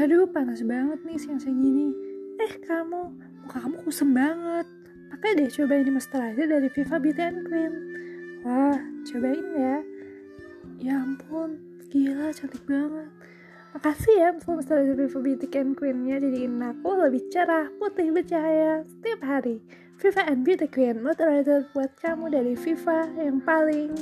Aduh panas banget nih siang-siang gini. Eh kamu, muka kamu kusem banget. Pakai deh coba ini moisturizer dari Viva Beauty and Queen Wah, cobain ya. Ya ampun, gila cantik banget. Makasih ya full moisturizer Viva Beauty and Queen-nya Jadiin aku lebih cerah, putih bercahaya setiap hari. Viva and Beauty Queen Moisturizer buat kamu dari Viva yang paling